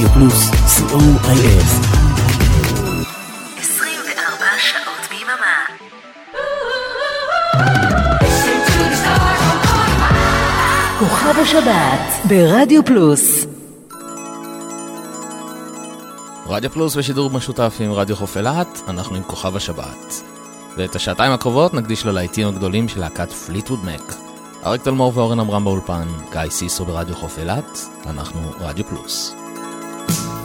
רדיו פלוס, co.il 24 שעות ביממה. כוכב השבת ברדיו פלוס רדיו פלוס ושידור משותף עם רדיו חוף אילת, אנחנו עם כוכב השבת. ואת השעתיים הקרובות נקדיש ללהיטים הגדולים של להקת פליטווד מק. אריק תלמור ואורן עמרם באולפן, גיא סיסו ברדיו חוף אילת, אנחנו רדיו פלוס. Bye.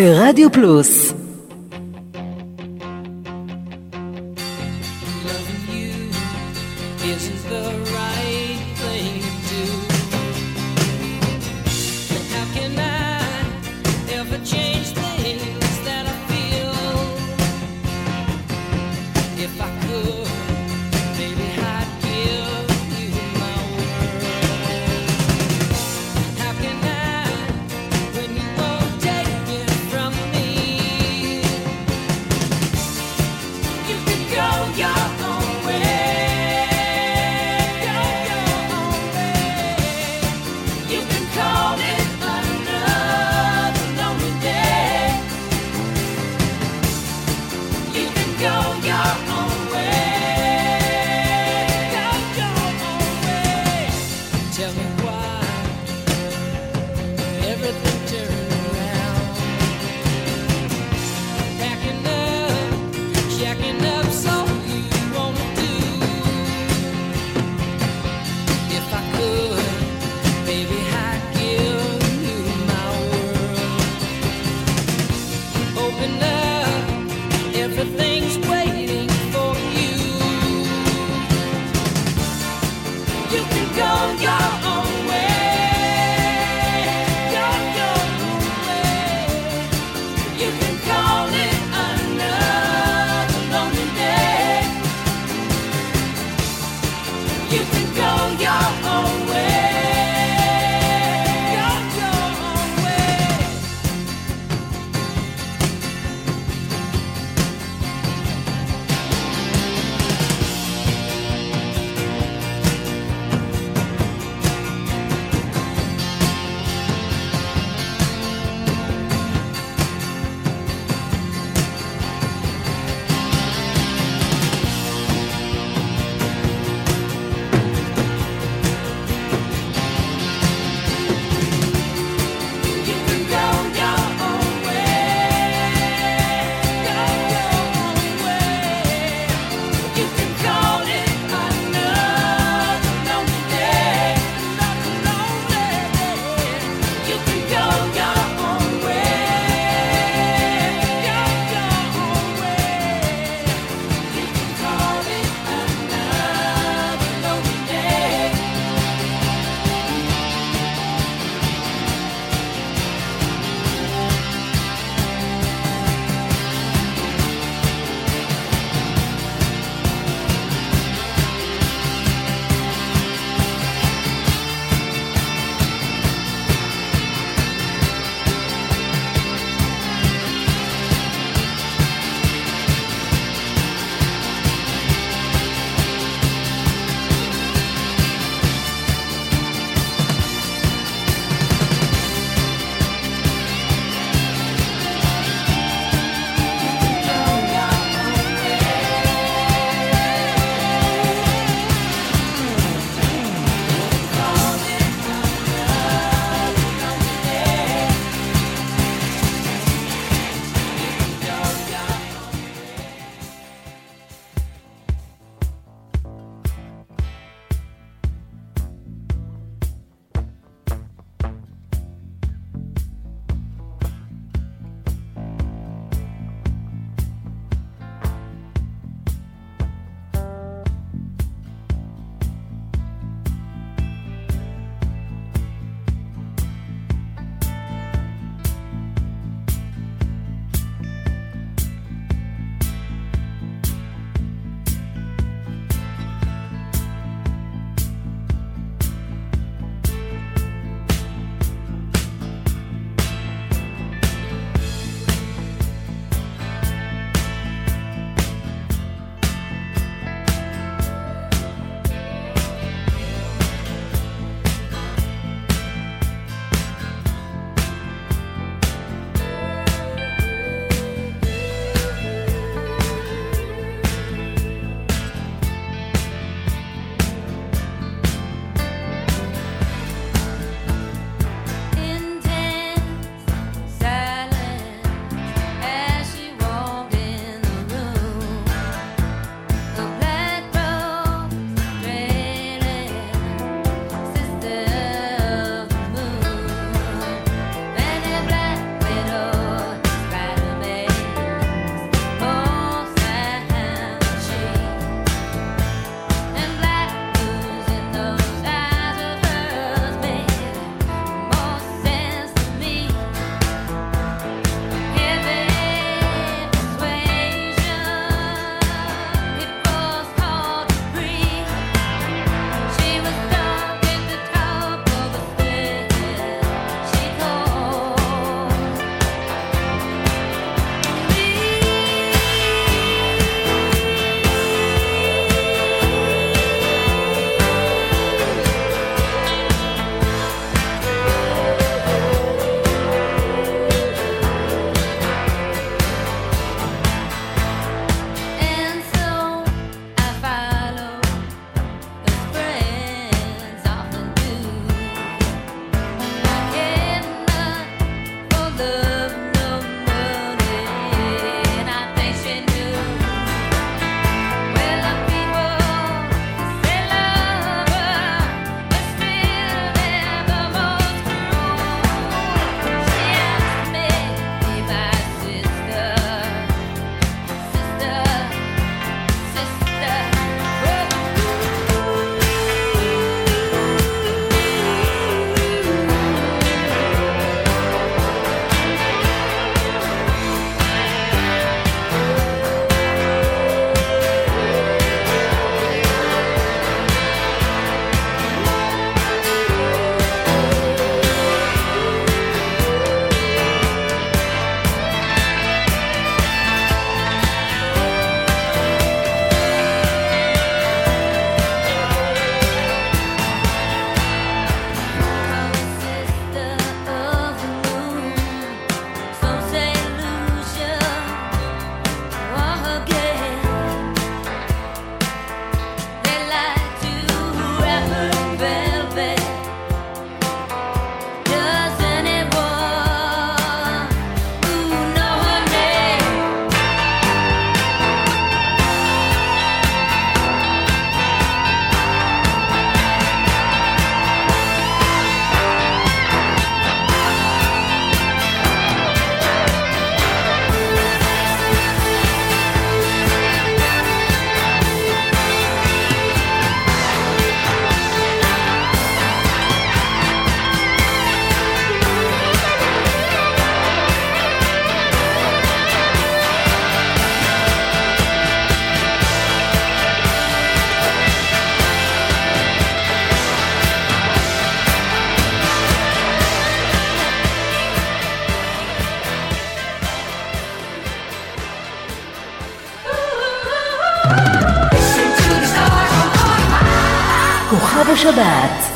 ברדיו פלוס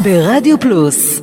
ברדיו פלוס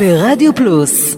ברדיו פלוס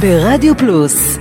ברדיו פלוס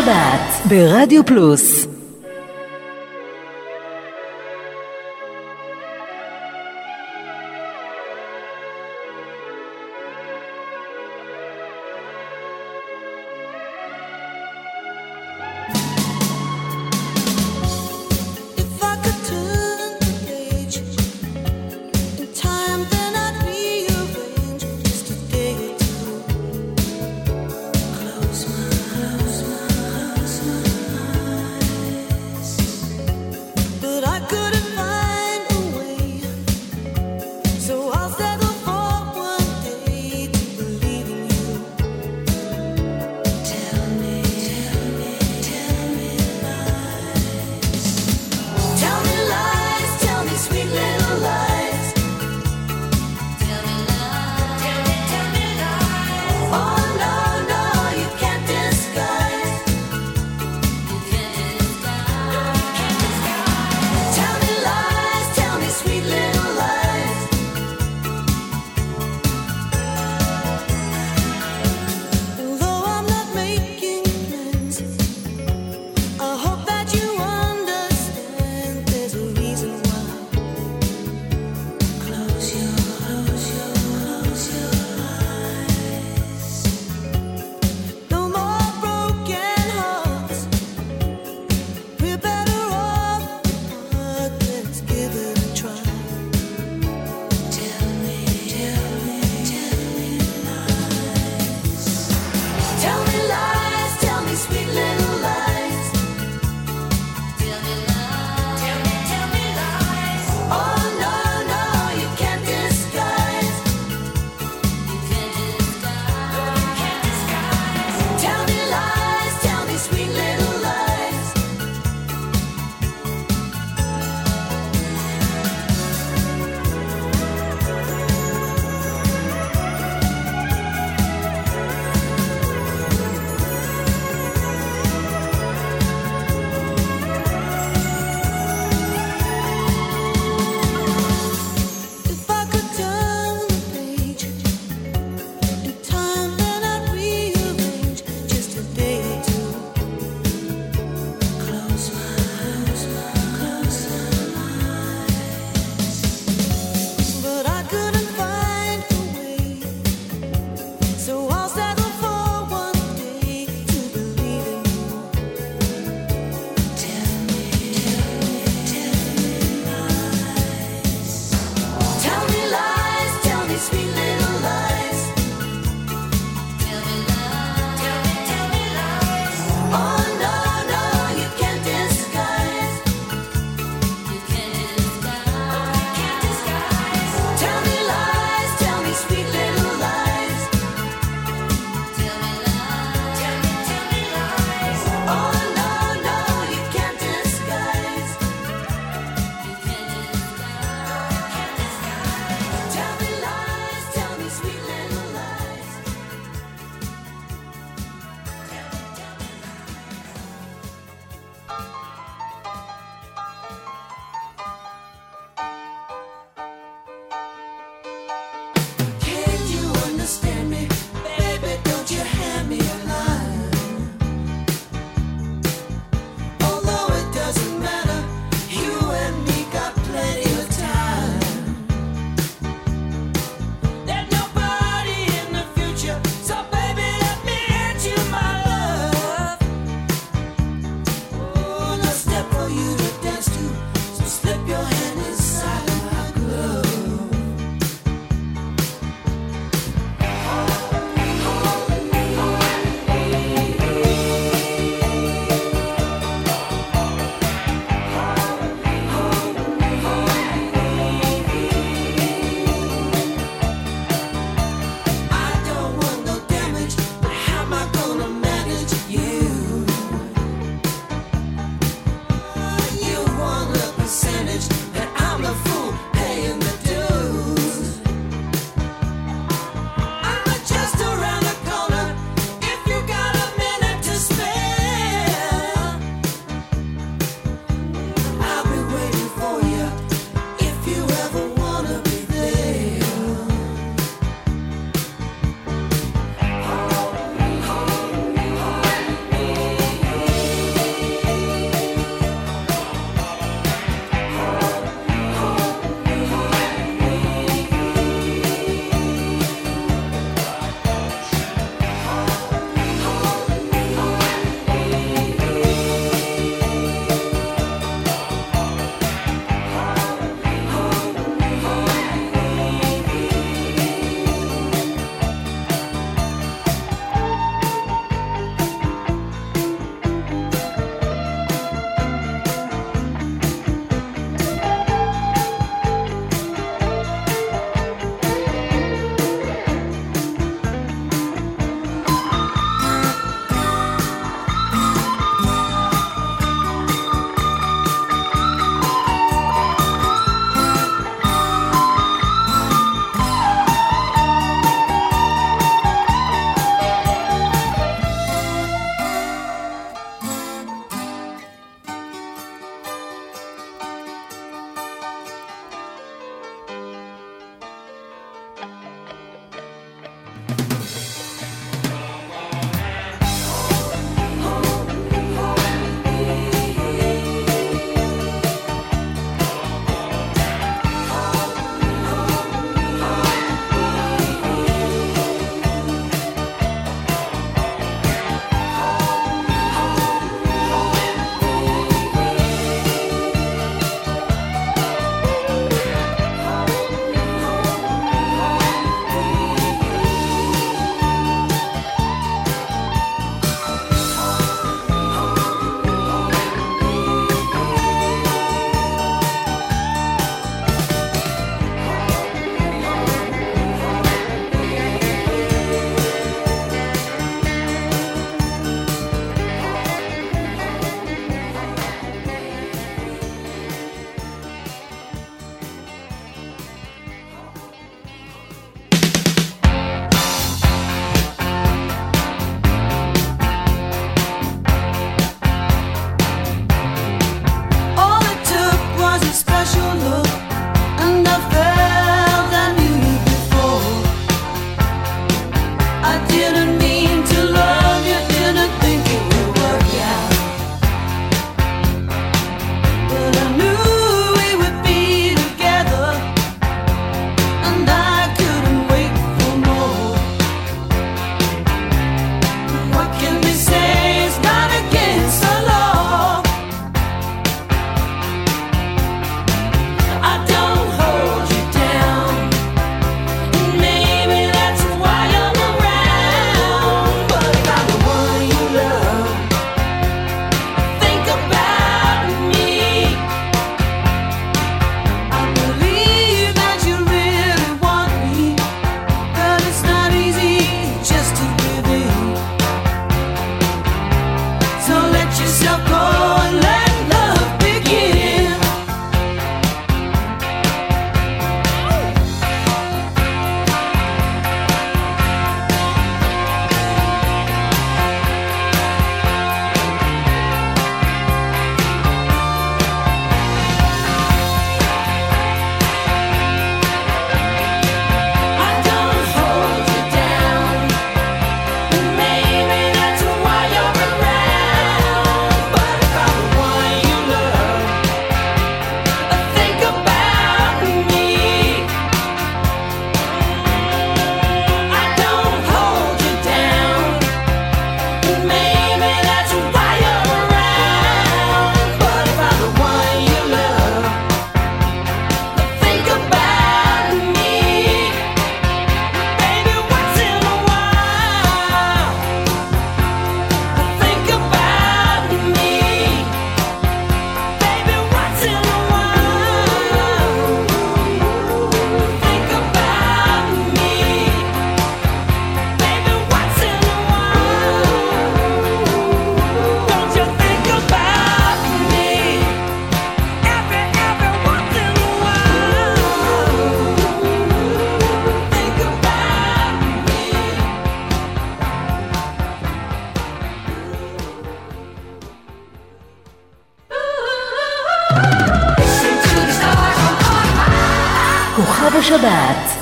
השבת ברדיו פלוס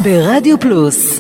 ברדיו פלוס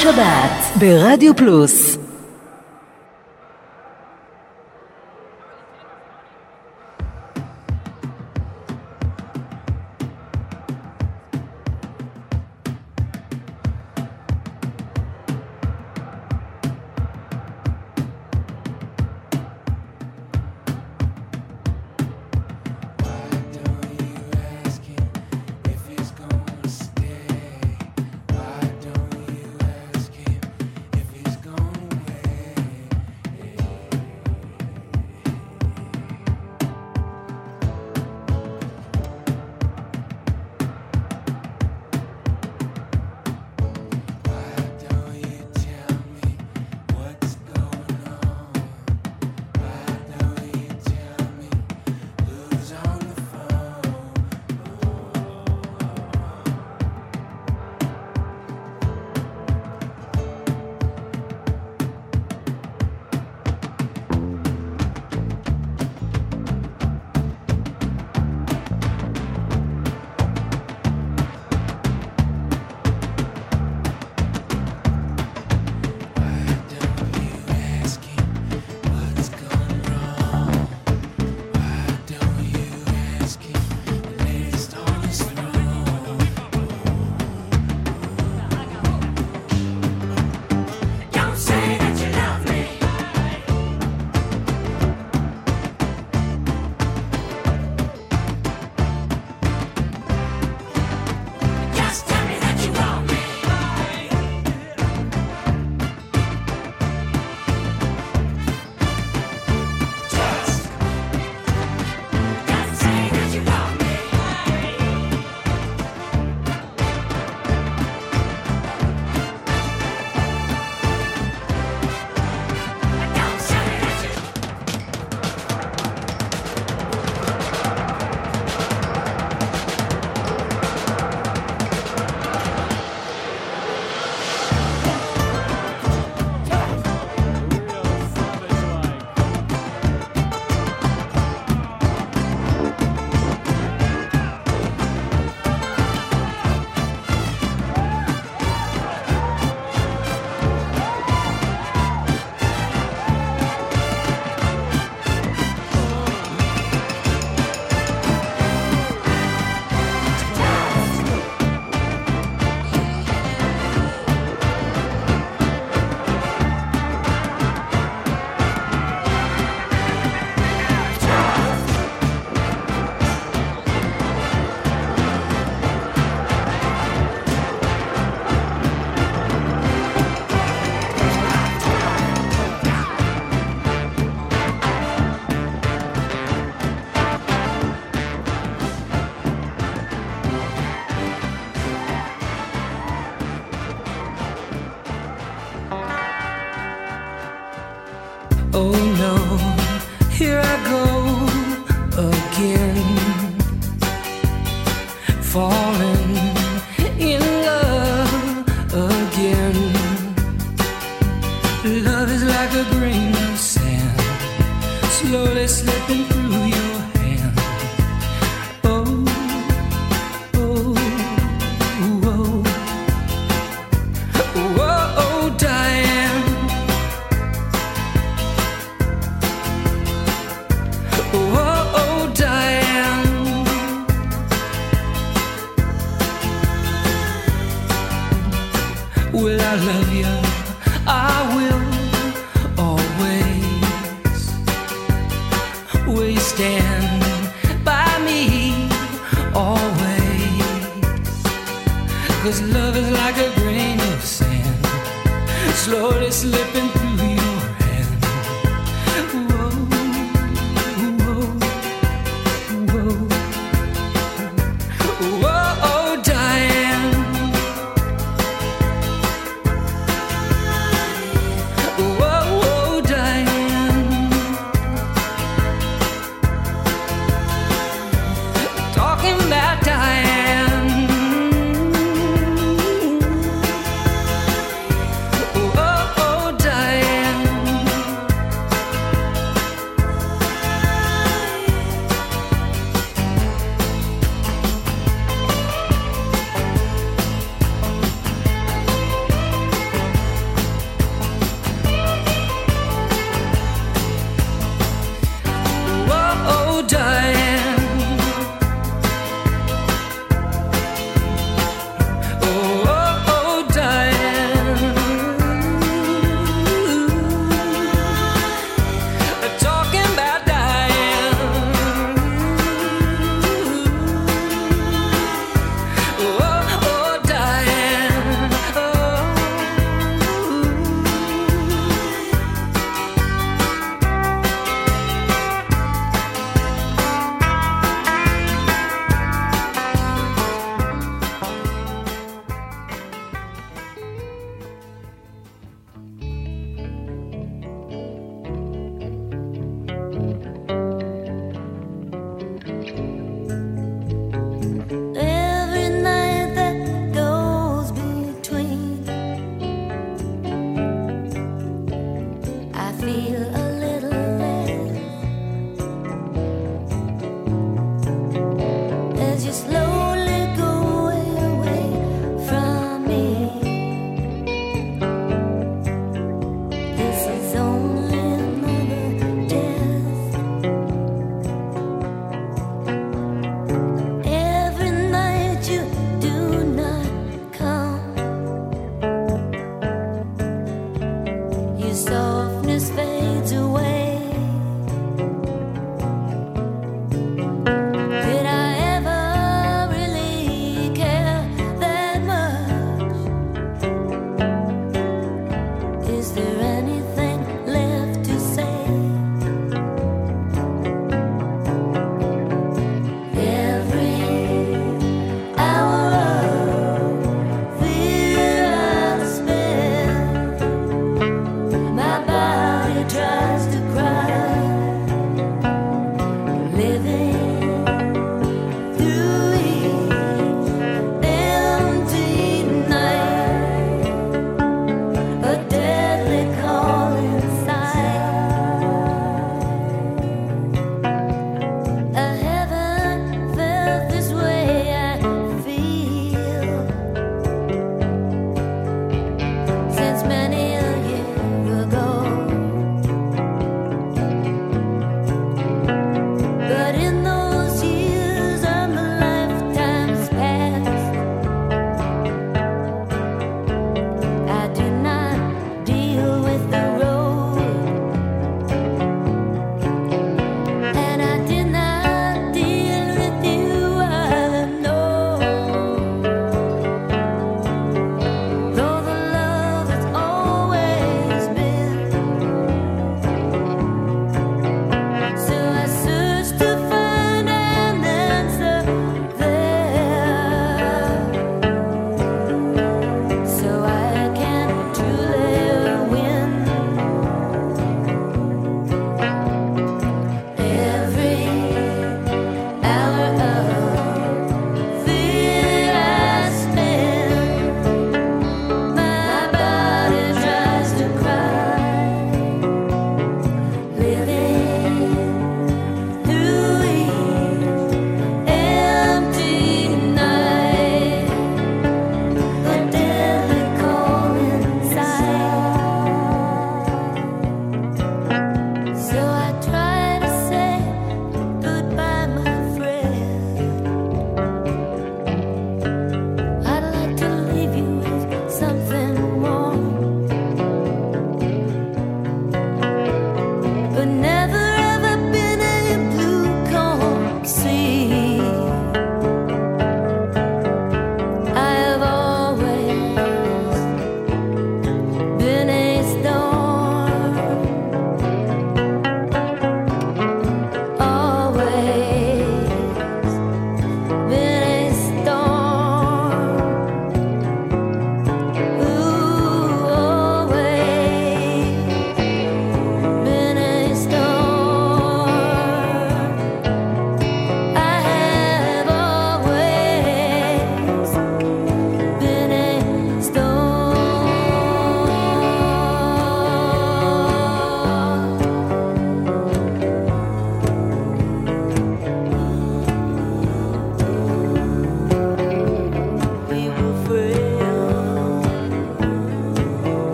השבת ברדיו פלוס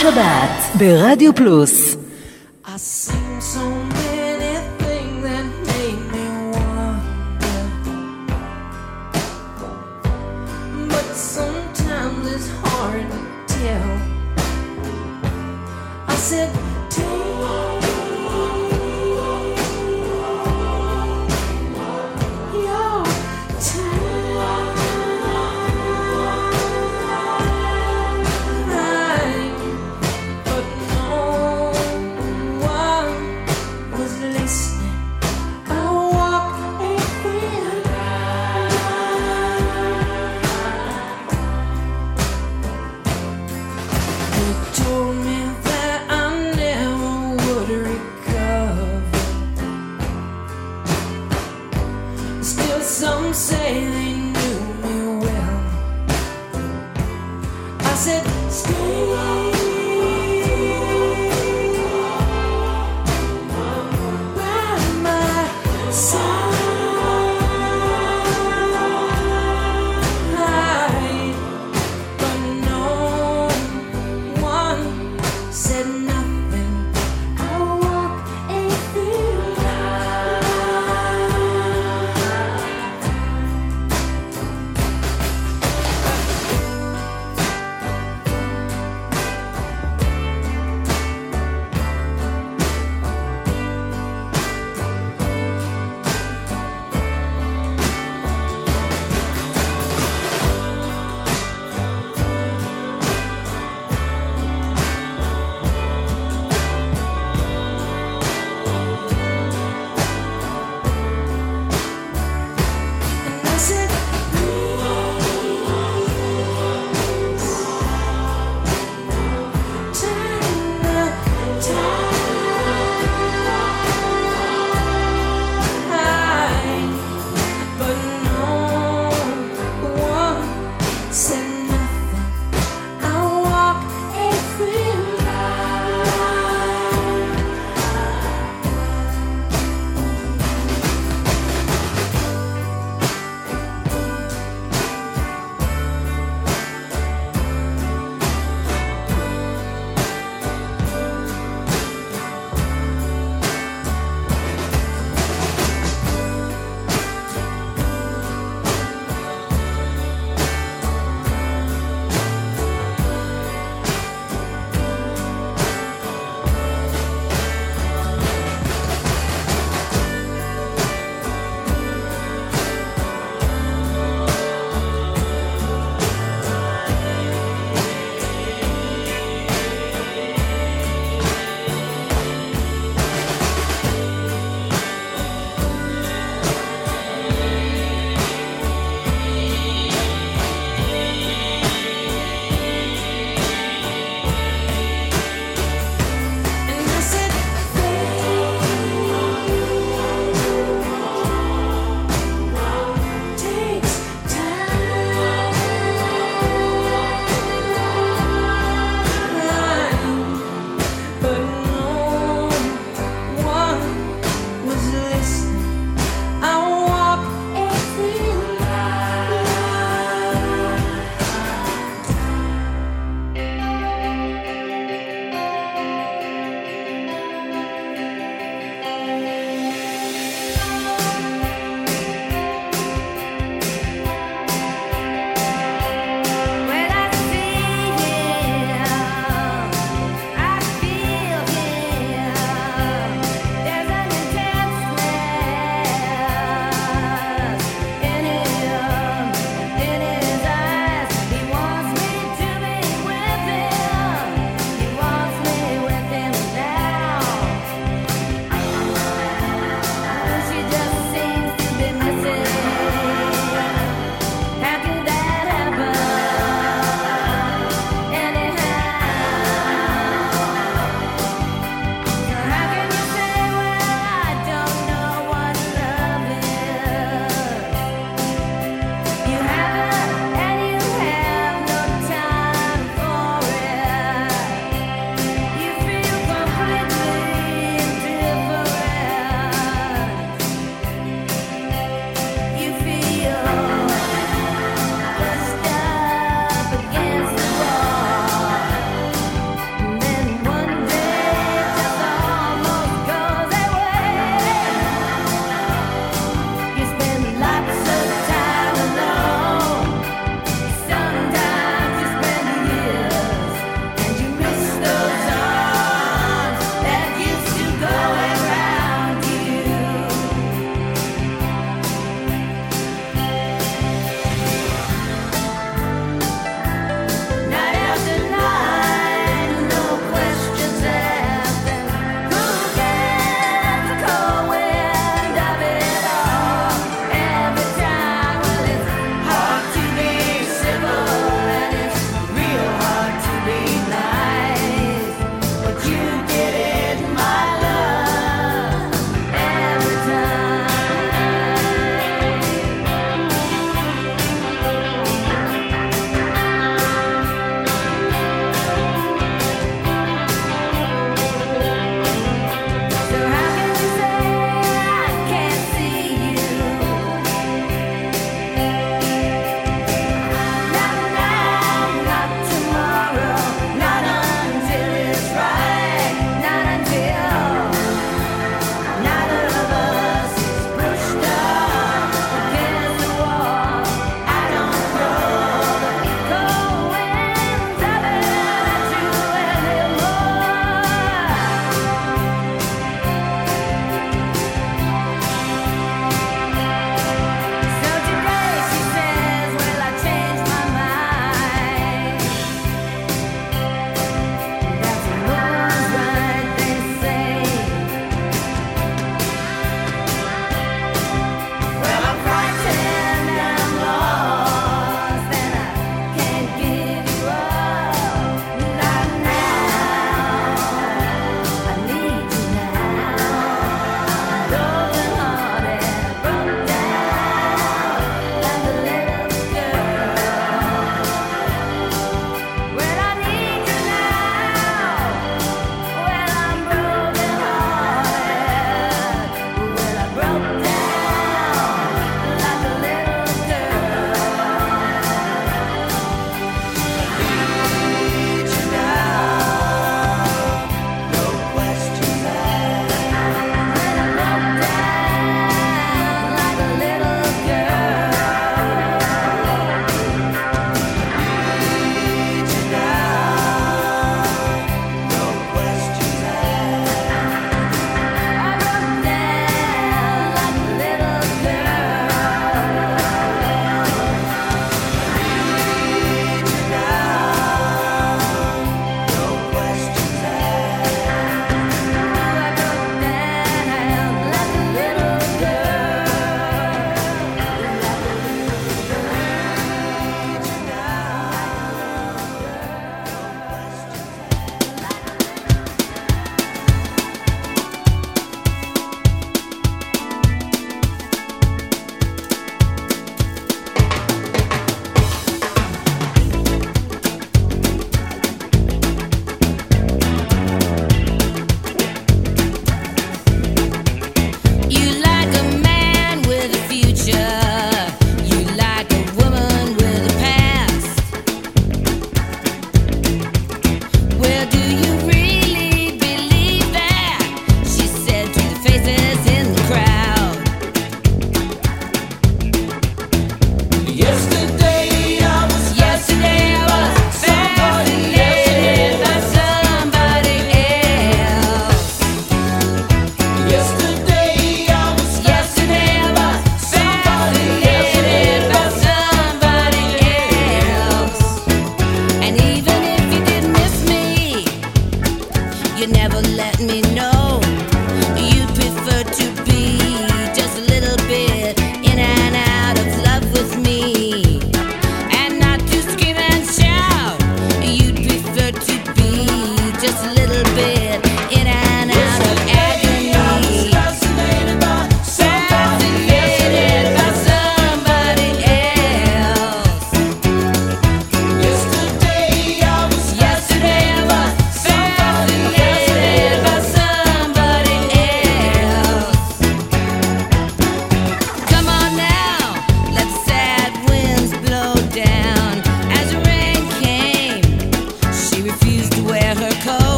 השבת ברדיו פלוס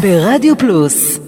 ברדיו פלוס